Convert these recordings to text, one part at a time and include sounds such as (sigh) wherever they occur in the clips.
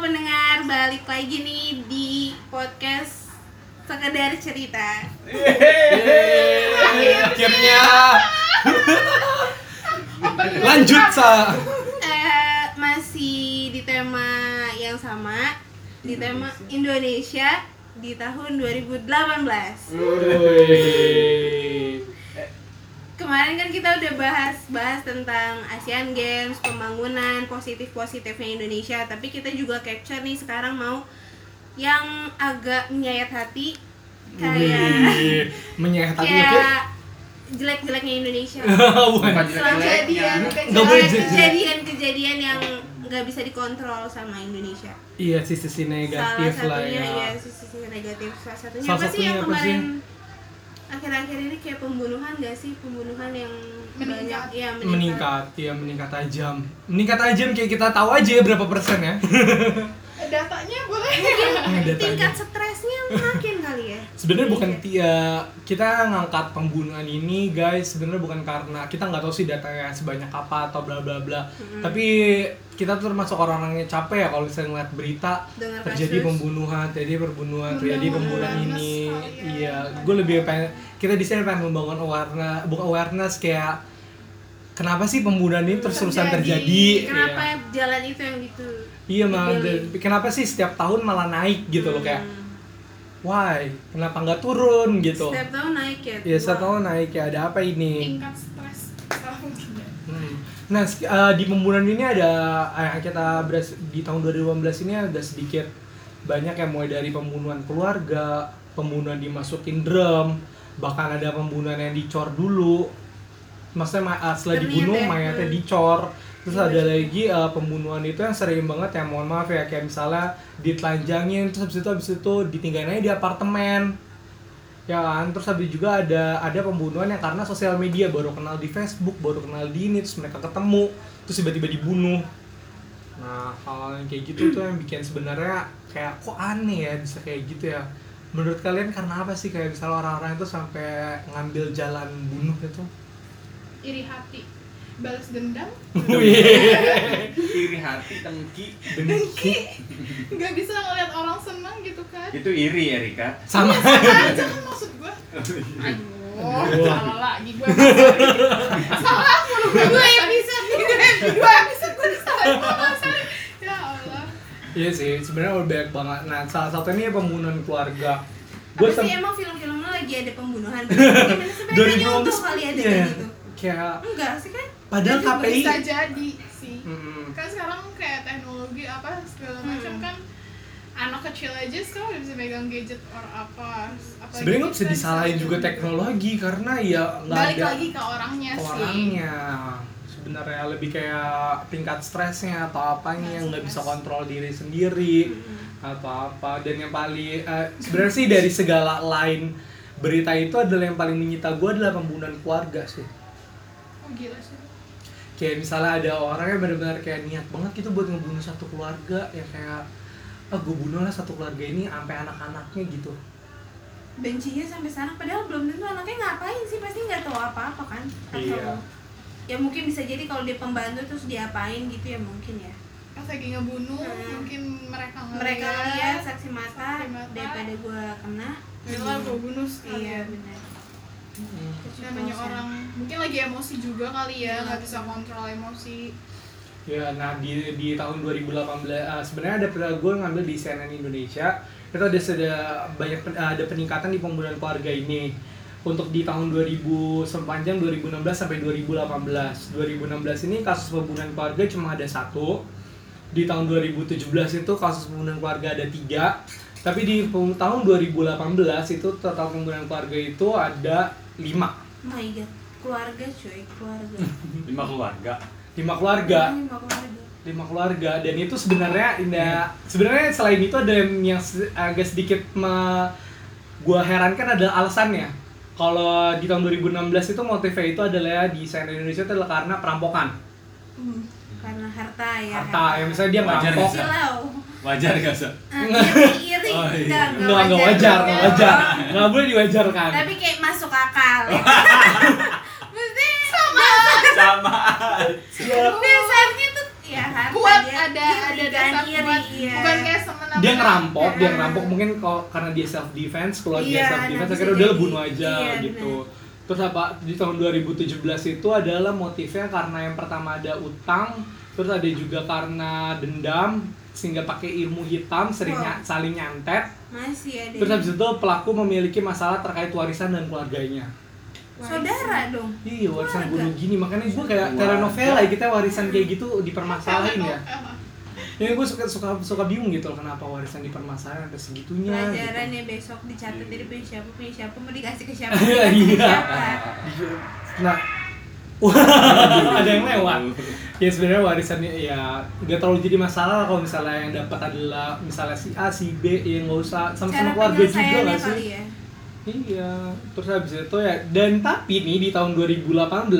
pendengar, balik lagi nih di podcast sekedar cerita. Yeay, akhirnya lanjut sa Eh, masih di tema yang sama, di tema Indonesia di tahun 2018. Wih. Kemarin kan kita udah bahas-bahas tentang Asian Games, pembangunan positif-positifnya Indonesia, tapi kita juga capture nih sekarang mau yang agak menyayat hati kayak menyayat hati ya, kayak jelek-jeleknya Indonesia. (laughs) Bukan. kejadian jelek-jelek. kejadian-kejadian yang nggak bisa dikontrol sama Indonesia. Iya sisi-sisi negatif Salah lah satunya ya. ya sisi negatif. Salah satunya Salah apa sih yang satunya apa kemarin akhir-akhir ini kayak pembunuhan gak sih? Pembunuhan yang Meningkat. banyak ya meningkat. Ya meningkat tajam meningkat tajam kayak kita tahu aja berapa persen ya. (laughs) Datanya boleh. Datanya. Tingkat stresnya makin kali ya. sebenarnya bukan Iya. tia kita ngangkat pembunuhan ini guys sebenarnya bukan karena kita nggak tahu sih datanya sebanyak apa atau bla bla bla tapi kita tuh termasuk orang-orang yang capek ya kalau misalnya ngeliat berita Dengar terjadi kasus. pembunuhan terjadi perbunuhan terjadi pembunuhan ini kali ya. iya gue lebih pengen kita di sini pengen membangun awareness bukan awareness kayak kenapa sih pembunuhan ini terus-terusan terjadi Kenapa Iya. jalan itu yang gitu? Iya malah dan- kenapa sih setiap tahun malah naik gitu loh kayak Hmm. Why kenapa nggak turun gitu Setiap tahun naik ya. ya setiap tahun naik ya ada apa ini tingkat stres ya Hmm. nah eh, di pembunuhan ini ada eh, yang kita beras di tahun 2015 ini ada sedikit banyak yang mulai dari pembunuhan keluarga pembunuhan dimasukin drum bahkan ada pembunuhan yang dicor dulu maksudnya ma- eh, setelah dibunuh ya. mayatnya dicor terus Iya, ada lagi eh, pembunuhan itu yang sering banget ya mohon maaf ya kayak misalnya ditelanjangin terus habis itu habis itu ditinggalin aja di apartemen. Ya kan? Terus habis juga ada ada pembunuhan yang karena sosial media baru kenal di Facebook baru kenal di ini terus mereka ketemu terus tiba-tiba dibunuh. Nah hal yang kayak gitu tuh yang bikin sebenarnya kayak kok aneh ya bisa kayak gitu ya. Menurut kalian karena apa sih? Kayak misalnya orang-orang itu sampai ngambil jalan bunuh itu? Iri hati balas dendam. Iri hati dengki dengki nggak bisa ngeliat orang senang gitu kan. Itu iri Erika. Sama. Aja kan maksud gua. Aduh salah lagi gua. Salah mulu gua. Dua episode. dua episode gua salah gua sorry. ya Allah. Iya sih sebenarnya udah banyak banget. Nah salah satunya pembunuhan keluarga. Gue sih emang film-filmnya lagi ada pembunuhan? (laughs) Gimana sebenarnya nyontoh kali ada iya. kayak gitu? kayak Enggak sih kan? Padahal KPI bisa jadi sih. Mm-mm. kan sekarang kayak teknologi apa segala macam Hmm. kan anak kecil aja sekarang udah bisa megang gadget or apa sebenarnya nggak bisa kita disalahin juga teknologi karena ya nggak balik ada lagi ke orangnya sih. orangnya. Sebenarnya lebih kayak tingkat stresnya atau apanya yang nggak bisa kontrol diri sendiri atau apa. Dan yang paling eh, sebenarnya sih dari segala lain berita itu adalah yang paling menyita gue adalah pembunuhan keluarga sih. Oh gila sih kayak misalnya ada orang yang benar-benar kayak niat banget gitu buat ngebunuh satu keluarga ya kayak ah gue bunuh lah satu keluarga ini sampai anak-anaknya gitu Bencinya sampai sana padahal belum tentu anaknya ngapain sih pasti nggak tahu apa-apa kan? Atau Iya. ya mungkin bisa jadi kalau dia pembantu terus diapain gitu ya mungkin ya. pas lagi ngebunuh Hmm. mungkin mereka Mereka ngeliat, lihat saksi mata, Saksi mata. daripada gua kena. Yalah, gua bunuh sekalian. Iya benar. Namanya orang. Mungkin lagi emosi juga kali ya Iya, nggak bisa betul. kontrol emosi. Ya, nah di di tahun 2018 eh, sebenarnya ada pernah gue ngambil di CNN Indonesia. Itu ada sudah banyak pen- ada peningkatan di pembunuhan keluarga ini. Untuk di tahun 2000 sepanjang 2016 sampai 2018 2016 ini kasus pembunuhan keluarga cuma ada satu. Di tahun 2017 itu kasus pembunuhan keluarga ada tiga. Tapi di tahun 2018 itu total pembunuhan keluarga itu ada lima. My god, keluarga cuy, keluarga. (laughs) lima keluarga. Lima keluarga. Lima keluarga. lima keluarga dan itu sebenarnya indah. Sebenarnya selain itu ada yang yang agak sedikit me, gua herankan adalah alasannya. Kalau di tahun 2016 itu motifnya itu adalah di CNN Indonesia itu adalah karena perampokan. Hmm, karena harta ya. harta ya misalnya dia Wajar merampok. Wajar gak sih iri. Oh, iya. Enggak, nggak nggak wajar nggak wajar. nggak boleh diwajarkan. Tapi kayak masuk akal. ya. (laughs) Maksudnya sama. dasarnya tuh ya harta kuat dia ada ada kan, dasar iri, kuat. iya. bukan kayak semena dia ngerampok dia Iya. ngerampok mungkin kalau karena dia self defense keluar dia Iya, self defense akhirnya udah bunuh aja Iya, gitu. terus apa? Di tahun 2017 itu adalah motifnya karena yang pertama ada utang terus ada juga karena dendam sehingga pakai ilmu hitam sering Wow. saling nyantet. Masih ada terus habis itu pelaku memiliki masalah terkait warisan dan keluarganya. Saudara dong. Iya warisan bunuh gini. Makanya gue kayak telenovela ya kita warisan kayak gitu (laughs) dipermasalahin ya. (laughs) Ya gue suka suka suka bingung gitu loh kenapa warisan dipermasalahin ada segitunya gitu. pelajaran ya besok dicatat dari punya siapa punya siapa mau dikasih ke siapa Iya, (laughs) dikasih ke iya. siapa. Nah, ada yang lewat. Ya sebenarnya warisannya ya nggak terlalu jadi masalah kalau misalnya yang dapat adalah misalnya si A, si B, ya nggak usah sama-sama cara keluarga juga nggak sih? ya Iya. Terus habis itu ya dan tapi nih di tahun 2018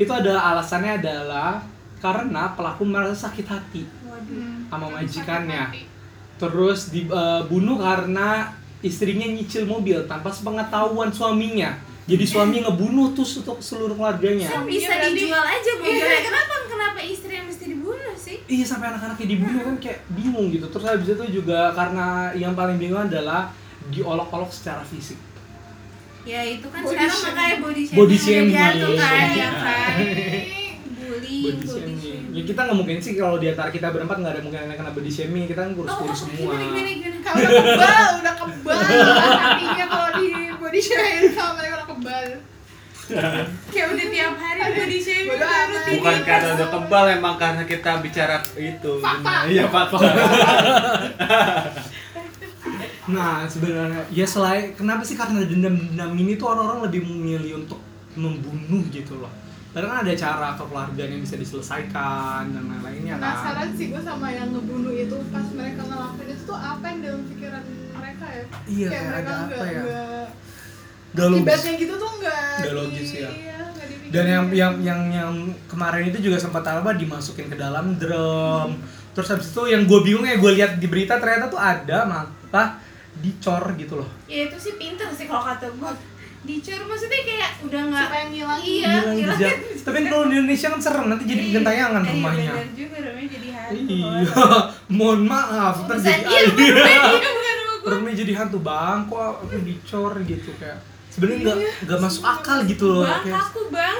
itu ada alasannya adalah karena pelaku merasa sakit hati waduh sama majikannya. Terus dibunuh karena istrinya nyicil mobil tanpa sepengetahuan suaminya. Jadi suami ngebunuh tuh untuk seluruh keluarganya. kan Suaminya bisa berarti- dijual aja mobilnya kenapa kenapa istri yang mesti dibunuh sih Iya sampai anak-anaknya dibunuh kan kayak bingung gitu. Terus habis itu juga karena yang paling bingung adalah diolok-olok secara fisik. ya itu kan Body sekarang shaming. makanya body shaming Body shaming. kan Iya. ya kan bullying Body shaming. Ya kita nggak mungkin sih kalau di antara kita berempat nggak ada mungkin yang kena body shaming. Kita kan Oh, kurus-kurus oh, semua. gimana gimana gimana kalau udah kebal udah kebal hatinya kalau di body shaming sama mereka kebal (laughs) kayak udah tiap hari body shaming Bodo udah rutin Bukan karena udah kebal emang karena kita bicara itu. Iya, fakta. (laughs) Nah sebenarnya ya selain kenapa sih karena dendam-dendam ini tuh orang-orang lebih memilih untuk membunuh gitu loh. Padahal kan ada cara kekeluargaan yang bisa diselesaikan dan lain-lainnya kan. penasaran sih gue sama yang ngebunuh itu pas mereka ngelakuin itu tuh apa yang dalam pikiran mereka ya Iya, kayak kayak mereka ada nggak apa ya? nggak Gak logis. akibatnya gitu tuh nggak Nggak di- logis ya. iya. Dan yang yang yang yang kemarin itu juga sempat apa dimasukin ke dalam drum. Terus habis itu yang gue bingung ya gue lihat di berita ternyata tuh ada malah dicor gitu loh. ya itu sih pinter sih kalau kata gue dicur maksudnya kayak udah nggak supaya ngilang iya jejak. Tapi (laughs) kalau di Indonesia kan serem nanti jadi Iya. gentayangan Iya, rumahnya. bener juga rumahnya jadi hantu Iya, (laughs) mohon maaf, ntar Bukan jadi dia, bukan gue, dia bukan rumah gue. rumahnya jadi hantu bang, kok aku dicor gitu kayak sebenarnya nggak nggak masuk akal gitu loh bang kayak aku bang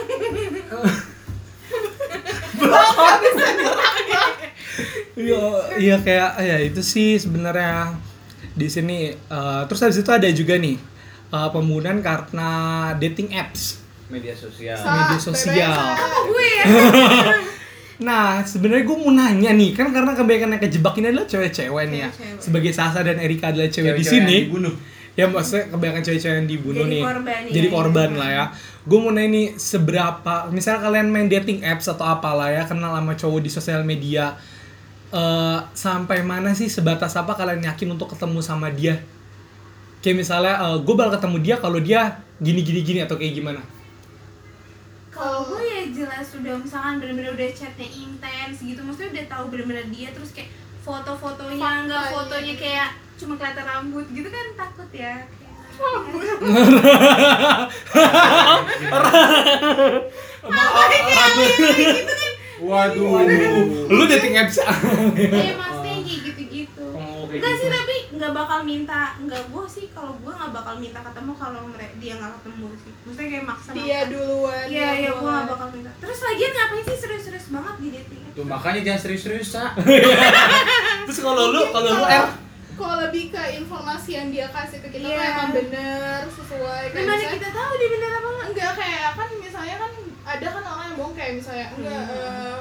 iya iya kayak ya itu sih sebenarnya di sini eh, terus habis itu ada juga nih eh, pembunuhan karena dating apps Media sosial. Sa- media sosial. BBM. apa gue ya (laughs) Nah, sebenarnya gue mau nanya nih, kan karena kebanyakan yang kejebak ini adalah cewek-cewek nih ya. Cewek-cewek. Sebagai Sasa dan Erika adalah cewek di Cewek-cewek sini. yang dibunuh. Ya maksudnya kebanyakan cewek-cewek yang dibunuh Jadi nih. korban, jadi iya, korban iya. lah ya. Gue mau nanya nih seberapa, misalnya kalian main dating apps atau apalah ya, kenal sama cowok di sosial media. eh sampai mana sih sebatas apa kalian yakin untuk ketemu sama dia? Kayak misalnya gue bakal ketemu dia kalau dia gini gini gini atau kayak gimana? kalau gue ya jelas udah misalkan bener-bener udah chatnya intens gitu maksudnya udah tahu bener-bener dia terus kayak foto-fotonya Fakta, nggak iya. fotonya kayak cuma kelihatan rambut gitu kan takut ya. Waduh. Lu dating apps? Iya maksudnya kayak gitu-gitu. Oh, Enggak gitu. sih tapi nggak bakal minta. Nggak gue sih kalau gue nggak bakal minta ketemu kalau dia nggak ketemu sih. Maksudnya kayak maksa dia duluan iya iya gue nggak bakal minta. Terus lagian ngapain sih serius-serius banget di dating? Tuh makanya jangan serius-serius, Sa. (laughs) Terus kalau lu, kalau lu R, kalau lebih ke informasi yang dia kasih ke kita tuh Iya. emang bener sesuai kayak gimana misalnya- kita tahu dia bener apa enggak enggak kayak kan misalnya kan ada kan orang yang bohong kayak misalnya enggak Hmm.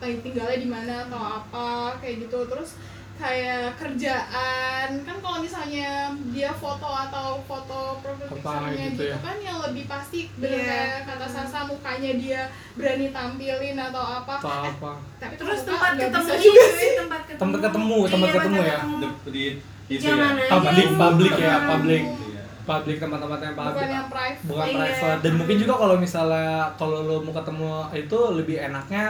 eh, tinggalnya di mana atau apa kayak gitu terus kayak kerjaan kan kalau misalnya dia foto atau foto profil picture-nya gitu gitu, ya. kan yang lebih pasti bener Iya. kayak kata Sasa mukanya dia berani tampilin atau apa atau Eh, apa? tapi terus tempat ketemu juga sih tempat ketemu Tempat ketemu, tempat Iya, ketemu ya. Di, di itu ya. Public, public ya, public. Iya. Public tempat-tempat yang public. bukan yang private Bukan Iya. private. Dan mungkin juga kalau misalnya kalau lu mau ketemu itu lebih enaknya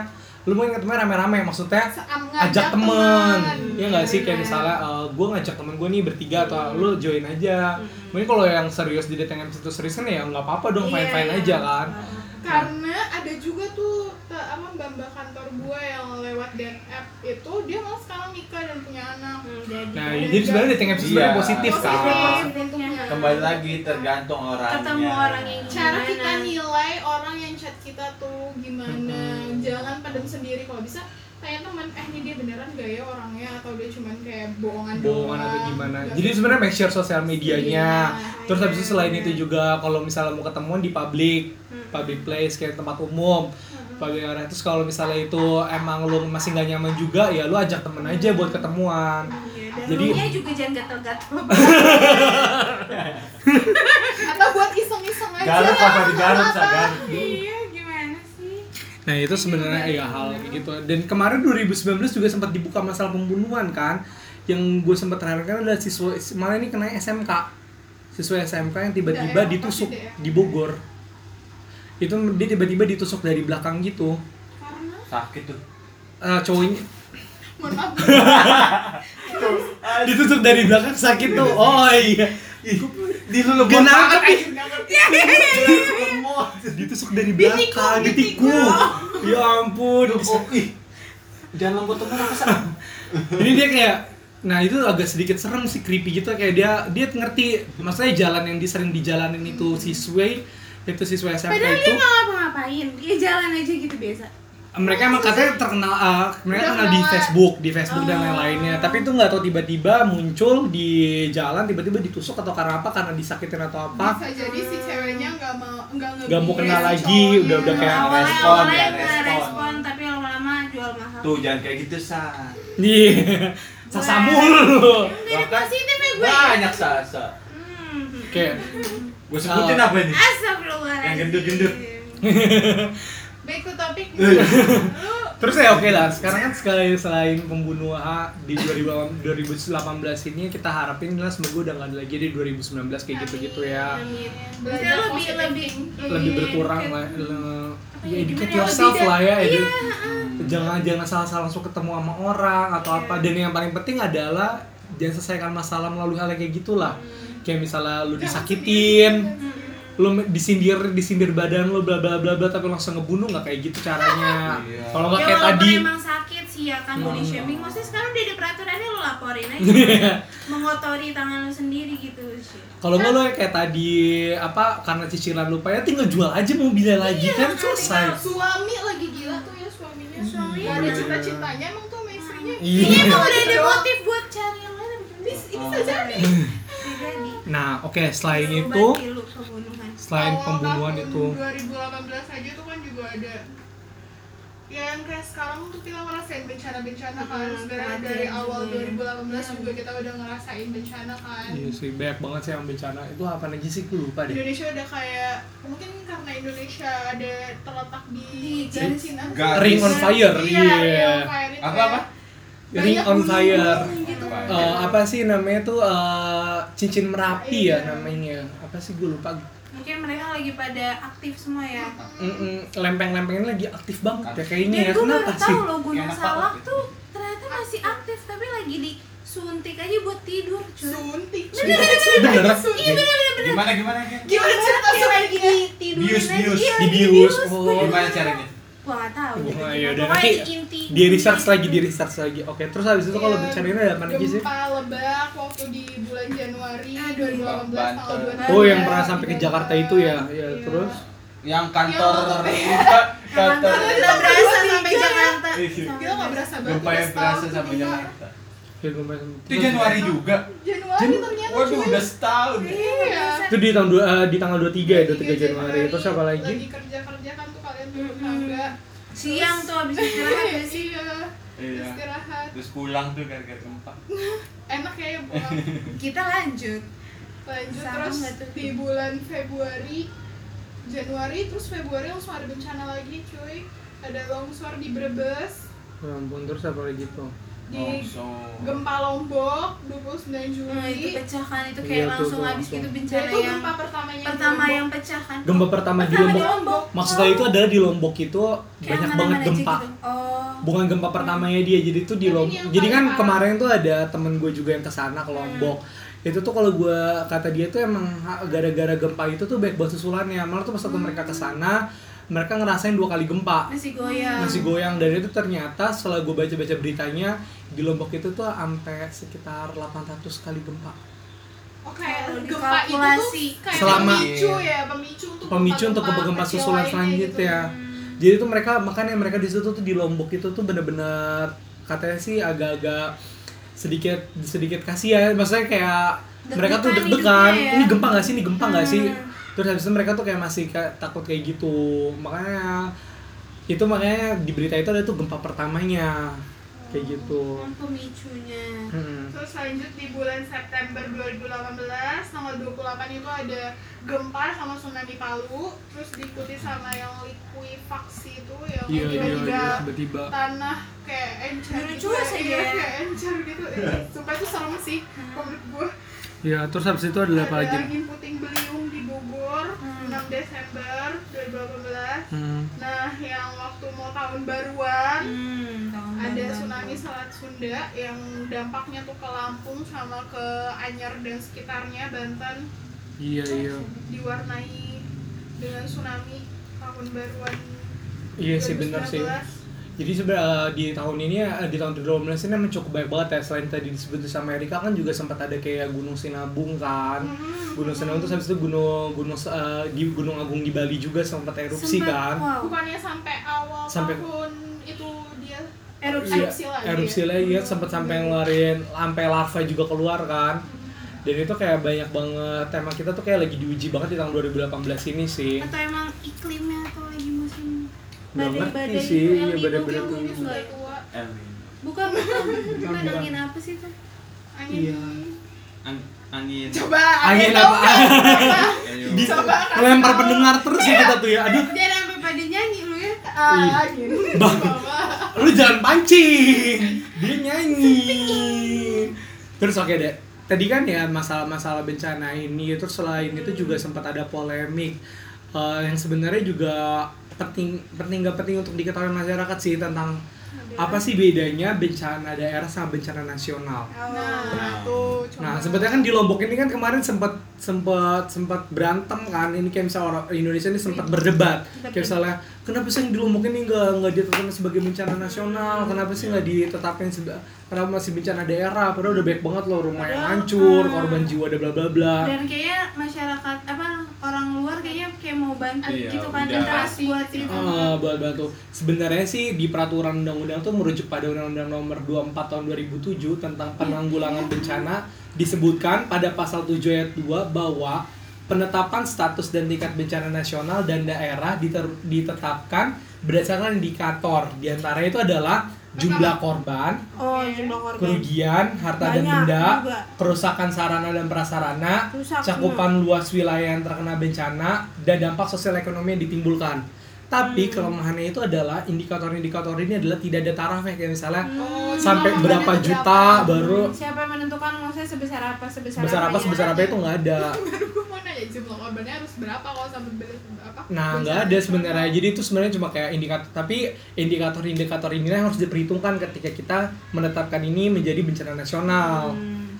lu mau ketemu rame-rame maksudnya ajak temen teman. ya nggak sih kayak Bener. misalnya gue ngajak temen gue nih bertiga atau lu join aja mungkin kalau yang serius di dating apps itu serius kan ya nggak apa-apa dong Iya, fine fine iya. aja kan karena ada juga tuh apa mbak mbak kantor gua yang lewat dan app itu dia malah sekarang nikah dan punya anak Hmm, jadi Nah, jadi sebenarnya dating apps sebenarnya Iya. positif kan. Positif. untungnya Kembali lagi tergantung orangnya. ketemu orang yang cara kita nilai orang yang chat kita tuh gimana Hmm. Jangan pendem sendiri kalau bisa tanya teman eh ini dia beneran gak ya orangnya atau dia cuman kayak bohongan bohongan atau gimana. Jadi sebenarnya make sure sosial medianya. Iya. Terus habis itu selain itu juga kalau misalnya mau ketemuan di public, Hmm. public place kayak tempat umum. Public area terus kalau misalnya itu emang lu masih nggak nyaman juga ya lu ajak temen aja buat ketemuan. Iya, dan Jadi- Jadi, juga jangan gatel-gatel (laughs) atau buat iseng-iseng aja Garut apa di Garut, Sa, Garut. Iya, sih? Nah itu sebenarnya ya hal kayak gitu. Dan kemarin 2019 juga sempat dibuka masalah pembunuhan kan. Yang gue sempat terangkan adalah siswa malah ini kena SMK. Siswa SMK yang tiba-tiba Daerah ditusuk di Bogor. Itu dia tiba-tiba ditusuk dari belakang gitu. karena Sakit tuh. Eh, cowoknya mohon maaf (laughs) ditusuk dari belakang sakit tuh. Oh iya. Di lu Gak nangkep ih. Lemot. Ditusuk dari belakang, ditikuk. Ya ampun. Oh, ih. Jangan lembut temen apa sih? Ini dia kayak Nah itu agak sedikit serem sih creepy gitu kayak dia dia ngerti maksudnya jalan yang dia sering dijalanin itu siswa itu siswa Padahal itu dia nggak ngapa-ngapain, dia jalan aja gitu biasa. Mereka emang katanya terkenal uh, mereka Udah kenal di. Facebook di Facebook dan Oh. lain-lainnya tapi itu nggak tahu tiba-tiba muncul di jalan tiba-tiba ditusuk atau karena apa karena disakitin atau apa bisa jadi si ceweknya nggak mau nggak Nggak mau kenal lagi, cowoknya. udah- udah kayak awalnya respon, awalnya ya, respon. respon, tapi lama-lama jual mahal. Tuh jangan kayak gitu, Sa. iya (laughs) sasamul Jadi Bahkan positif ya gue. Banyak Sa-Sa. Hmm. kayak Gue sebutin Ah. apa ini? Astagfirullahaladzim. Yang gendut-gendut. (laughs) back to topic lu Terus ya oke lah, sekarang kan sekali selain pembunuhan di 2018 2018 ini kita harapin lah semoga udah nggak ada lagi di 2019 kayak gitu-gitu ya. Amin. Belajar Bisa lebih lebih. Lebih iya, berkurang kayak- lah. le- apa Ya ya, educate ya, yourself lah ya. Iya, edu-. Jangan jangan salah-salah langsung ketemu sama orang atau Iya. apa. Dan yang paling penting adalah jangan selesaikan masalah melalui hal yang kayak gitulah. Hmm. Kayak misalnya lu disakitin, lu disindir disindir badan lu bla bla bla bla tapi langsung ngebunuh nggak kayak gitu caranya. Iya. Kalau nggak Ya kayak tadi emang sakit sih ya kan body Hmm. shaming Maksudnya sekarang udah ada peraturannya lo laporin aja Iya. Mengotori tangan lo sendiri gitu sih Kalau nggak lo kayak tadi apa karena cicilan lupa ya tinggal jual aja mobilnya lagi kan selesai. suami lagi gila tuh ya suaminya Suami Gak ada cita-citanya emang tuh sama istrinya Iya. Ini emang udah ada motif buat cari yang lain Bis- ini saja nih Jadi Nah, oke selain Obat itu pembunuhan selain Awal pembunuhan tahun itu 2018 aja tuh kan juga ada ya yang kayak sekarang tuh kita ngerasain bencana-bencana kan Hmm, sebenarnya dari awal juga ya. 2018 juga kita udah ngerasain bencana kan Iya sih banyak banget sih yang bencana itu apa aja sih gue lupa deh. Indonesia udah kayak mungkin karena Indonesia ada terletak di garis apa. Ring on fire, iya iya. ring on fire itu Apa, ya. apa? Ring on fire. gitu Apa? Apa sih namanya tuh eh, cincin merapi ya namanya. Apa sih gue lupa. Mungkin mereka lagi pada aktif semua ya. Mm-mm, lempeng-lempengnya lagi aktif banget ya kayaknya Dan ya. gue baru kenapa sih? tahu loh Gunung Enak Salak tuh ternyata masih aktif Tapi lagi disuntik aja buat tidur cuy. Suntik beneran Iya bener-bener bener Gimana gimana gimana? Cerita Kayak lagi ditidurin Bius, bius. Iya, Di lagi bius. gua Oh. Gimana caranya? Gua nggak tahu Wah, gitu. iya udah nanti di inti di research lagi di research lagi oke terus habis itu kalau Iya, bencana ada apa lagi sih gempa lebak waktu di bulan Januari Aduh. 2018 tanggal Banten. 23 oh yang pernah sampai ke Jakarta itu ya ya Iya. terus Yang kantor Yang- kantor Nggak berasa sampai Jakarta Iya. Gila nggak berasa banget Gempa yang udah berasa sampai Jakarta. Ya Itu Januari juga. Januari Jan- ternyata Waduh, udah setahun. Iya. itu di tahun dua eh, di tanggal 23 ya 23 Januari terus apa lagi Lagi kerja-kerja kan tuh kalian Mm-mm. tangga. Siang tuh habis istirahat ya sih Iya. Iya. Istirahat. Terus pulang tuh gara-gara gempa. (laughs) Enak ya ya pulang. (laughs) Kita lanjut Lanjut Sama terus tuh? di bulan Februari Januari terus Februari langsung ada bencana lagi cuy. Ada longsor di Brebes, ya ampun terus apa lagi tuh di Langsung. gempa Lombok 29 Juli. Nah itu pecahkan itu Iya kayak tuh, langsung habis gitu bencana itu yang gempa pertamanya di pertama Lombok. yang pecah kan gempa pertama di Pertama di Lombok Lombok. maksudnya Oh. itu adalah di Lombok itu Kayak banyak banget gempa gitu. Oh bukan gempa pertamanya dia jadi itu di Lombok jadi kan parah. kemarin tuh ada temen gue juga yang ke sana ke Lombok itu tuh kalau gue kata dia tuh emang gara-gara gempa itu tuh baik buat susulannya malah tuh pas waktu mereka ke sana mereka ngerasain dua kali gempa. Masih goyang. Masih goyang. Dan itu ternyata setelah gue baca-baca beritanya di Lombok itu tuh sampai sekitar 800 kali gempa. Oh kayak Kalau gempa itu tuh kayak Selama- pemicu ya, pemicu untuk pemicu untuk gempa-gempa kecil susulan selanjutnya. gitu. Hmm. jadi tuh mereka makanya mereka di situ tuh di Lombok itu tuh bener-bener katanya sih agak-agak sedikit sedikit kasihan. Maksudnya kayak mereka tuh Deg-degan. ya. ini gempa gak sih? Ini gempa gak sih? Hmm. Terus habis itu mereka tuh kayak masih kayak takut kayak gitu. Makanya itu makanya di berita itu ada tuh gempa pertamanya. Kayak gitu. Yang pemicunya. Hmm. Terus lanjut di bulan September 2018 tanggal 28 itu ada gempa sama tsunami Palu. Terus diikuti sama yang likuifaksi itu yang iya iya tiba-tiba iya tiba-tiba. tanah kayak encer Lucu gitu. sih dia. kayak encer gitu. Eh, sumpah itu serem sih menurut gue ya terus habis itu ada apa lagi ada angin puting beliung di Bogor Hmm. 6 Desember 2018 Hmm. nah yang waktu mau tahun baruan hmm, tahun ada baruan. tsunami Selat Sunda yang dampaknya tuh ke Lampung sama ke Anyar dan sekitarnya Banten iya iya diwarnai dengan tsunami tahun baruan iya sih bener sih 2019. Jadi sebenarnya di tahun ini ya di tahun 2012 ini emang cukup baik banget ya selain tadi disebut sama Amerika kan juga sempat ada kayak Gunung Sinabung kan. Hmm. Gunung Sinabung terus habis itu gunung gunung eh, di Gunung Agung di Bali juga sempat erupsi Sempet- kan. wow. bukannya sampai awal Sampai- tahun itu dia Erupsi. Iya, erupsi lagi erupsi lagi ya sempat sampai ngeluarin sampai larva juga keluar kan. Dan itu kayak banyak banget tema kita tuh kayak lagi diuji banget di tahun 2018 ini sih. atau emang iklimnya atau ngerti badai-badai sih, itu, iya, El Nino gitu, itu. nggak? tua. El Nino. bukan bukan bukan. angin apa sih tuh? Angin. Iya. Ang- angin. Coba Angin tahu apa? Di Coba. melempar pendengar terus ya kita tuh ya. Aduh, jangan sampai pada nyanyi lu ya. Ah, angin. Lu jangan pancing. Dia nyanyi. Terus oke deh. Tadi kan ya masalah-masalah bencana ini terus selain itu juga sempat ada polemik eh, yang sebenarnya juga penting penting gak penting untuk diketahui masyarakat sih tentang apa sih bedanya bencana daerah sama bencana nasional. Nah tuh coba. Nah, sebetulnya kan di Lombok ini kan kemarin sempat sempat sempat berantem kan. Ini kayak misalnya orang Indonesia ini sempat berdebat. Kayak misalnya kenapa sih yang di Lombok ini nggak nggak ditetapkan sebagai bencana nasional? Kenapa sih nggak ditetapkan seba- kenapa masih bencana daerah? Padahal udah baik banget loh rumah yang hancur, ah. korban jiwa ada bla bla bla. dan kayaknya masyarakat apa orang luar kayaknya kayak mau bantu Iya, gitu kan interest buat itu Ah, buat batu. Sebenarnya sih di peraturan undang-undang tuh merujuk pada Undang-Undang Nomor 24 Tahun 2007 tentang penanggulangan bencana disebutkan pada pasal 7 ayat 2 bahwa penetapan status dan tingkat bencana nasional dan daerah diter- ditetapkan berdasarkan indikator. Di antaranya itu adalah jumlah korban, oh jumlah korban kerugian, harta dan Banyak benda, juga. kerusakan sarana dan prasarana, Rusak cakupan luas wilayah yang terkena bencana, dan dampak sosial ekonomi yang ditimbulkan. Tapi Hmm. kelemahannya itu adalah indikator-indikator ini adalah tidak ada tarafnya kayak misalnya Oh, sampai berapa juta berapa? baru siapa yang menentukan maksudnya sebesar apa sebesar, sebesar apa apanya? sebesar apa itu nggak ada. (laughs) nanya jumlah korbannya harus berapa kalau sampai apa Nah nggak ada sebenarnya. Jadi itu sebenarnya cuma kayak indikator. Tapi indikator-indikator ini yang harus diperhitungkan ketika kita menetapkan ini menjadi bencana nasional. Hmm.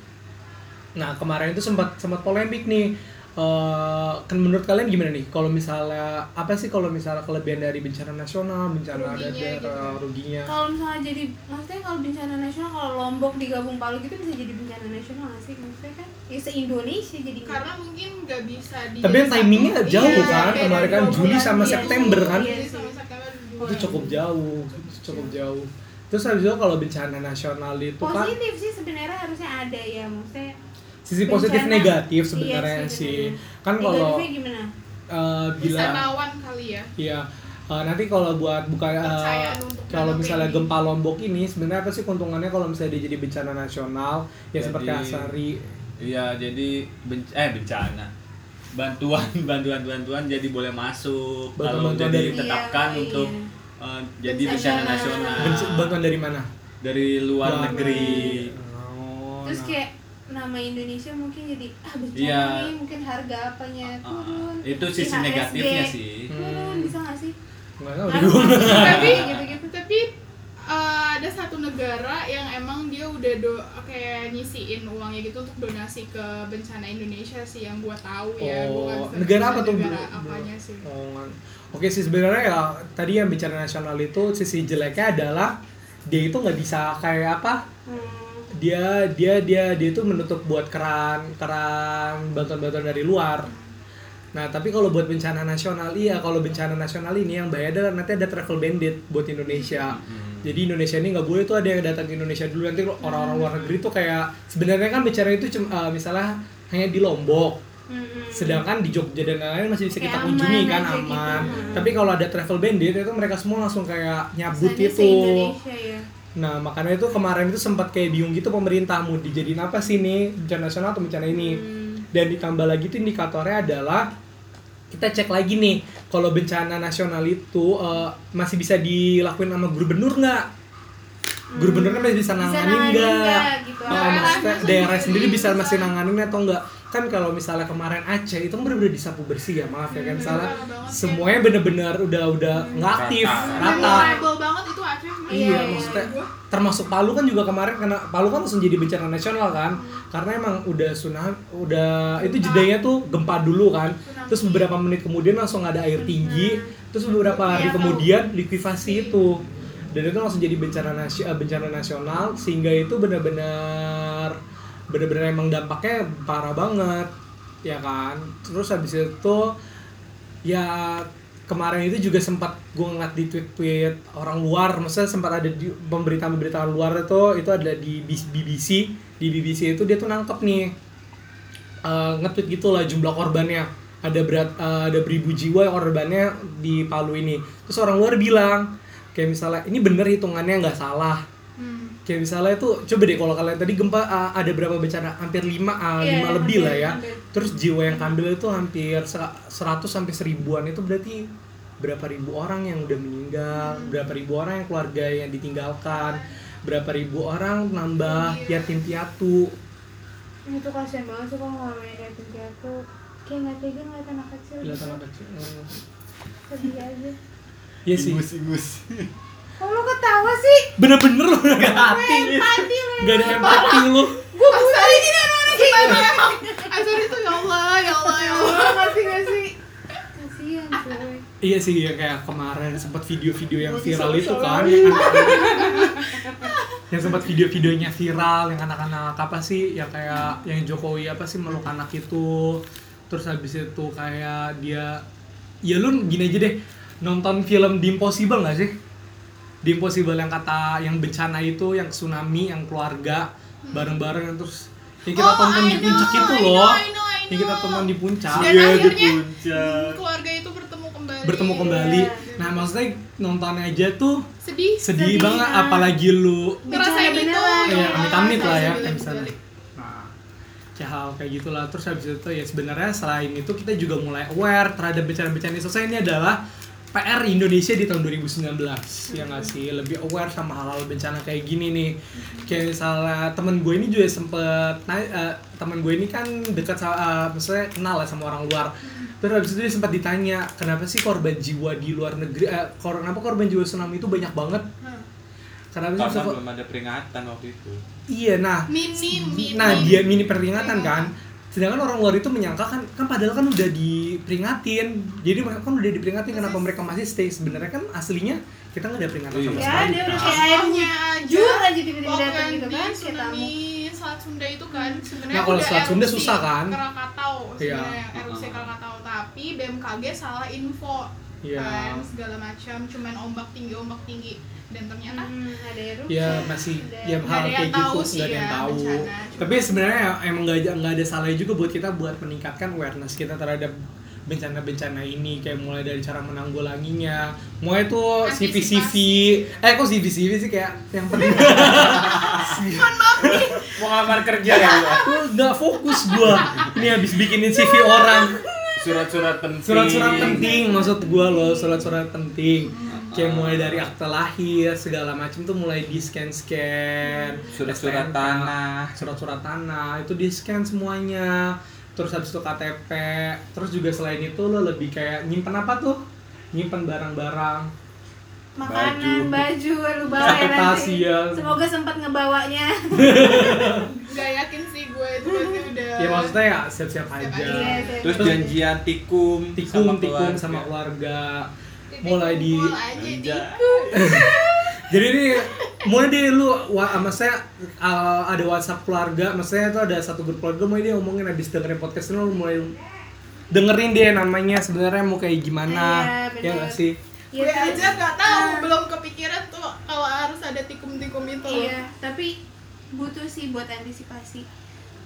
Nah kemarin itu sempat sempat polemik nih. Eh, kan menurut kalian gimana nih? Kalau misalnya apa sih kalau misalnya kelebihan dari bencana nasional, bencana Ruginya daerah, gitu. ruginya? kalau misalnya jadi maksudnya kalau bencana nasional kalau lombok digabung palu gitu bisa jadi bencana nasional nggak sih maksudnya kan ya se Indonesia jadi karena mungkin nggak bisa di Tapi yang timingnya jauh Iya, kan? Kemarin kan Juli sama iya, September kan? Juli sama September. Itu cukup jauh, cukup jauh. Terus habis itu kalau bencana nasional itu kan positif sih sebenarnya harusnya ada ya maksudnya sisi positif bencana- negatif iya sebenarnya sih, sih. bener. Kan kalau gimana eh, bila wisatawan kali ya Iya. Eh, nanti kalau buat buka eh, untuk kalau misalnya baby. gempa Lombok ini sebenarnya apa sih keuntungannya kalau misalnya dia jadi bencana nasional ya Jadi- seperti Asari Iya, jadi ben- eh bencana. Bantuan, (laughs) bantuan, bantuan jadi boleh masuk. Kalau Bantuan-bantuan jadi ditetapkan Iya, untuk iya. eh, jadi Bencana. bencana nasional. Bantuan dari mana? dari luar Luar negeri. Oh, terus nah. kayak nama Indonesia mungkin jadi ah bencana Iya. nih mungkin harga apanya Ah, turun itu sisi IHSG negatifnya sih. turun Hmm. bisa nggak sih Nggak tahu (laughs) Tapi- (laughs) gitu gitu tapi eh, ada satu negara yang emang dia udah do kayak nyisiin uangnya gitu untuk donasi ke bencana Indonesia sih yang gua tahu ya Oh, Gua negara apa tuh? negara apanya sih Oh, Oke sih sebenarnya ya tadi yang bicara nasional itu sisi jeleknya adalah dia itu nggak bisa kayak apa Hmm. Dia dia dia dia itu menutup buat keran keran bantuan-bantuan dari luar. Nah tapi kalau buat bencana nasional iya kalau bencana nasional ini yang bahaya adalah nanti ada travel bandit buat Indonesia. Jadi Indonesia ini nggak boleh tuh ada yang datang ke Indonesia dulu nanti orang-orang luar negeri tuh kayak sebenarnya kan bencana itu cuma misalnya hanya di Lombok. Hmm. Sedangkan di Jogja dan lain-lain masih bisa kita kunjungi kan gitu. aman. Hmm. Tapi kalau ada travel bandit itu mereka semua langsung kayak nyabut Kesannya gitu. se-Indonesia ya. Nah, makanya itu kemarin itu sempat kayak bingung gitu pemerintah mau dijadiin apa sih nih bencana nasional atau bencana ini. Hmm. Dan ditambah lagi tuh indikatornya adalah kita cek lagi nih kalau bencana nasional itu eh, masih bisa dilakuin sama gubernur nggak? Gubernur kan masih bisa nanganin nggak? gitu. Oh, Daerah sendiri bisa bisa. masih nanganin atau enggak? Kan kalau misalnya kemarin Aceh itu kan bener-bener disapu bersih ya, maaf ya kan salah. parah banget, Semuanya bener-bener udah udah nggak aktif, Rata. rata. Memorable banget itu Aceh Iya, Iya, iya. maksudnya termasuk Palu kan juga kemarin karena Palu kan langsung jadi bencana nasional kan, karena emang udah tsunami, udah itu jedanya tuh gempa dulu kan, terus beberapa menit kemudian langsung ada air tinggi, terus beberapa hari Iya, kemudian likuifaksi itu, dan itu langsung jadi bencana nasi- eh, bencana nasional sehingga itu benar-benar benar-benar emang dampaknya parah banget, ya kan, terus habis itu ya kemarin itu juga sempat gue ngeliat di tweet-tweet orang luar, maksudnya sempat ada di pemberitaan-pemberitaan luar itu itu ada di BBC, di BBC itu dia tuh nangkep nih eh, nge-tweet gitu lah jumlah korbannya. Ada berat eh, ada beribu jiwa yang korbannya di Palu ini. Terus orang luar bilang kayak misalnya ini bener hitungannya nggak salah. Hmm. Kayak misalnya itu coba deh kalau kalian tadi gempa uh, ada berapa bencana hampir 5 uh, Iya, lima lebih lah hampir, ya hampir. terus jiwa yang kambil itu hampir sera- 100 sampai seribuan itu berarti berapa ribu orang yang udah meninggal berapa ribu orang yang keluarga yang ditinggalkan berapa ribu orang nambah Iya. yatim piatu Itu kasihan banget sih kalau ngomongin yatim piatu. Kayak nggak tega ngeliat anak kecil. lihat gitu. anak kecil Hmm. Sedih aja. Iya sih Ingus, ingus. Kok lu ketawa sih? bener-bener lu gak hati Empati lu. gak ada empati lu Gue buta ini dan mana Gimana emang? Azur itu ya Allah, ya Allah, ya Allah. Ngerti gak sih? Kasihan cuy. Iya sih ya kayak kemarin sempat video-video yang viral itu salah. kan yang anak- yang sempat video-videonya viral yang anak-anak apa sih yang kayak yang Jokowi apa sih meluk anak itu terus habis itu kayak dia ya lu gini aja deh nonton film The Impossible gak sih? The Impossible yang kata yang bencana itu yang tsunami yang keluarga bareng-bareng yang terus yang kita Oh, tonton I di puncak know, itu I loh know, I know, I yang kita know. tonton di puncak Dan di akhirnya puncak. keluarga itu bertemu kembali. bertemu kembali. Iya. Nah, maksudnya nontonnya aja tuh Sedih. sedih, Sedih, banget ah. apalagi lu Ngerasain itu. Allah, amit-amit lah ya, misalnya. nah kayak hal kayak gitulah terus habis itu ya sebenarnya selain itu kita juga mulai aware terhadap bencana-bencana yang selesai ini adalah PR Indonesia di tahun 2019 ya nggak sih lebih aware sama hal-hal bencana kayak gini nih kayak misalnya temen gue ini juga sempet eh, temen gue ini kan dekat sama eh, maksudnya kenal lah sama orang luar terus habis itu dia sempat ditanya kenapa sih korban jiwa di luar negeri eh, kor- kenapa korban jiwa tsunami itu banyak banget Hmm. Karena bisa- belum ada peringatan waktu itu. iya nah Minim, minim. Nah, dia mini peringatan kan. Sedangkan orang luar itu menyangka kan kan padahal kan udah diperingatin. Jadi mereka kan udah diperingatin kenapa mereka masih stay. Sebenarnya kan aslinya kita nggak ada peringatan sama Iya. Ya, sekali. dia udah kayak air Contohnya aja, jur aja tiba-tiba waktu datang gitu kan tsunami Selat Sunda itu kan sebenarnya Nah, kalau Selat Sunda susah kan? Krakatau Iya. sebenarnya erupsi Krakatau tapi BMKG salah info Iya. kan segala macam cuman ombak tinggi ombak tinggi dan ternyata Hmm, ada erupsi. Ya masih Ada- ya Nggak hal ada yang kayak gitu nggak ada yang ya, tahu. bencana. Tapi sebenarnya emang nggak ada nggak ada salahnya juga buat kita buat meningkatkan awareness kita terhadap bencana-bencana ini kayak mulai dari cara menanggulanginya mulai tuh CV CV eh kok CV CV sih kayak yang (laughs) penting Mau ngelamar kerja ya gua? Nggak fokus gua ini habis bikinin CV orang Surat-surat penting. surat-surat penting maksud gua loh surat-surat penting kayak mulai dari akte lahir segala macam tuh mulai di scan scan Surat-surat tanah. surat-surat tanah itu di scan semuanya terus habis itu KTP terus juga selain itu lo lebih kayak nyimpen apa tuh nyimpen barang-barang makanan baju, lu bawa ya nanti iya. semoga sempat ngebawanya (laughs) Nggak yakin sih gue itu pasti udah. ya maksudnya ya siap-siap aja aja. Iya, Terus janjian tikum, tikung sama tikung keluarga. sama keluarga mulai di di (laughs) jadi ini mulai deh lu wa, maksudnya uh, ada WhatsApp keluarga maksudnya itu ada satu grup keluarga mulai dia ngomongin habis dengerin podcast lu mulai dengerin dia namanya sebenarnya mau kayak gimana Iya, bener. ya nggak sih Iya, gue aja nggak tahu, Ah. belum kepikiran tuh kalau harus ada tikum-tikum itu. loh. Iya, tapi butuh sih buat antisipasi.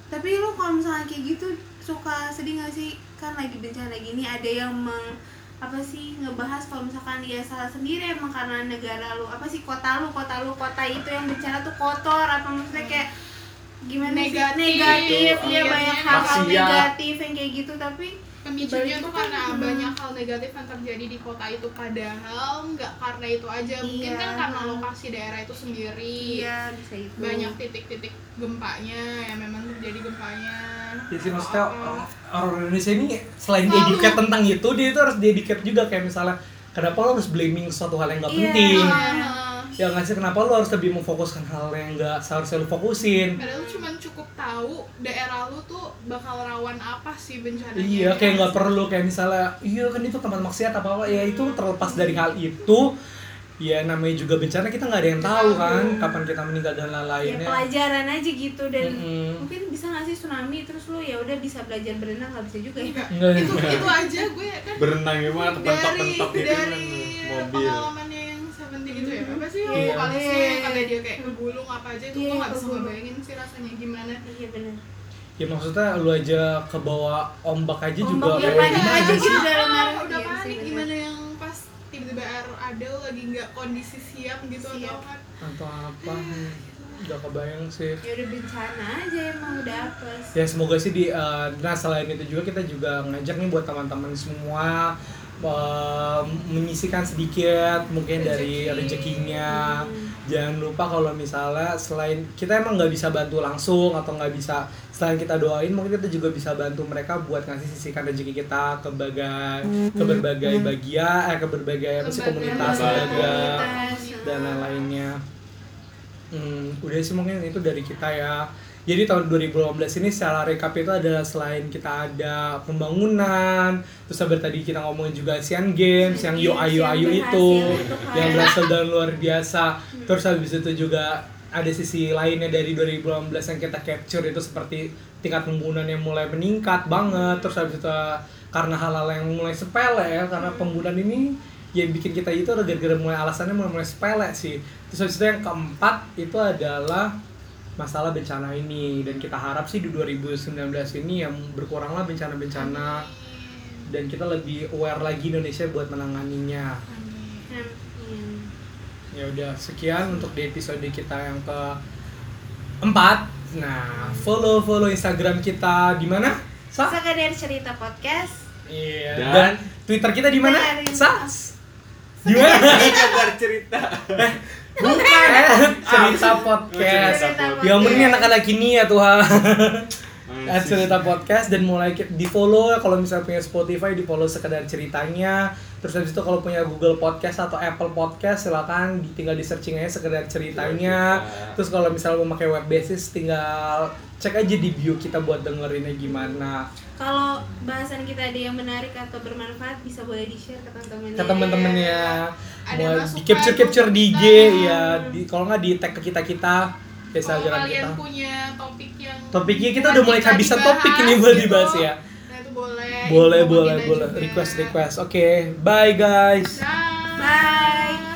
Tapi lu kalau misalnya kayak gitu suka sedih gak sih? Kan lagi bencana gini ada yang meng apa sih ngebahas kalau misalkan dia salah sendiri emang karena negara lu apa sih kota lu kota lu kota itu yang bencana tuh kotor apa maksudnya kayak gimana Negatif. sih negatif Itu, ya banyak iya. hal-hal negatif yang kayak gitu tapi Pemicunya tuh itu kan, karena hmm. banyak hal negatif yang terjadi di kota itu padahal nggak karena itu aja mungkin Iya. kan karena lokasi daerah itu sendiri iya bisa itu banyak titik-titik gempanya yang memang terjadi gempanya ya sih maksudnya Apa. orang Indonesia ini selain Selalu. educate tentang itu dia itu harus educate juga kayak misalnya kenapa lo harus blaming suatu hal yang nggak Iya. penting Ah, ya nggak sih kenapa lo harus lebih memfokuskan hal yang nggak seharusnya lo fokusin? Padahal cuma cukup tahu daerah lu tuh bakal rawan apa sih bencananya. Iya, kayak nggak perlu kayak misalnya, iya kan itu tempat maksiat apa apa, ya itu terlepas dari hal itu, ya namanya juga bencana kita nggak ada yang tahu kan, kapan kita meninggal dan ya lain-lainnya. pelajaran aja gitu dan Mm-mm. mungkin bisa nggak sih tsunami terus lu ya udah bisa belajar berenang nggak bisa juga ya? Itu itu aja gue kan. Berenang gimana? Dari kepentok-pentok gitu kan dari mobil. pengalamannya yang Seventeen itu ya apa sih yang Iya. vokalisnya yang kalian dia kayak ngegulung apa aja itu Iya, gue nggak bisa ngebayangin sih rasanya gimana iya benar Ya maksudnya lu aja ke bawah ombak aja juga Ombak ya kayak panik gimana aja sih? gitu dalam Ah, udah iya sih, panik bener. gimana yang pas tiba-tiba air ada lagi nggak kondisi siap gitu Siap. atau apa Atau apa? Udah kebayang sih. ya udah bencana aja emang udah apes Ya semoga sih di eh, nah selain itu juga kita juga ngajak nih buat teman-teman semua menyisikan sedikit mungkin dari Rezeki. rezekinya. Hmm. Jangan lupa kalau misalnya selain kita emang nggak bisa bantu langsung atau nggak bisa selain kita doain mungkin kita juga bisa bantu mereka buat ngasih sisihkan rezeki kita ke berbagai ke berbagai bagian eh ke berbagai apa sih komunitas Lembaga. dan lain-lainnya. Hmm, udah sih mungkin itu dari kita ya. Jadi tahun 2018 ini secara rekap itu adalah selain kita ada pembangunan, terus sabar tadi kita ngomongin juga Asian Games yang yo ayo ayo itu yang berhasil dan luar biasa. Terus habis itu juga ada sisi lainnya dari 2018 yang kita capture itu seperti tingkat pembunuhan yang mulai meningkat banget. Terus habis itu karena hal-hal yang mulai sepele ya, karena pembunuhan ini yang bikin kita itu gara-gara mulai alasannya mulai mulai sepele sih. Terus habis itu yang keempat itu adalah masalah bencana ini dan kita harap sih di 2019 ini yang berkuranglah bencana-bencana dan kita lebih aware lagi Indonesia buat menanganinya. Ya udah sekian untuk di episode kita yang ke empat. Nah, follow follow Instagram kita di mana? Sa? Sekadar cerita podcast Iya. Dan? Dan, Twitter kita di mana? Dari- Sa? Di mana? Kabar cerita. Bukan. cerita podcast. Ya ini anak-anak ini ya Tuhan. Ah, At cerita podcast dan mulai di follow kalau misalnya punya Spotify di follow sekedar ceritanya. Terus habis itu kalau punya Google Podcast atau Apple Podcast silakan tinggal di searching aja sekedar ceritanya. Cerita. terus kalau misalnya mau pakai web basis tinggal cek aja di bio kita buat dengerinnya gimana. Kalau bahasan kita ada yang menarik atau bermanfaat bisa boleh di share ke teman-temannya. Ke teman-temannya Ada masukan di capture capture di IG ya di kalau nggak di tag ke kita kita ke kalau kalian kita. punya topik yang topiknya kita udah mulai kehabisan topik ini buat gitu, dibahas ya. Nah itu boleh. Boleh boleh kita boleh. juga. request request. Oke bye guys. Bye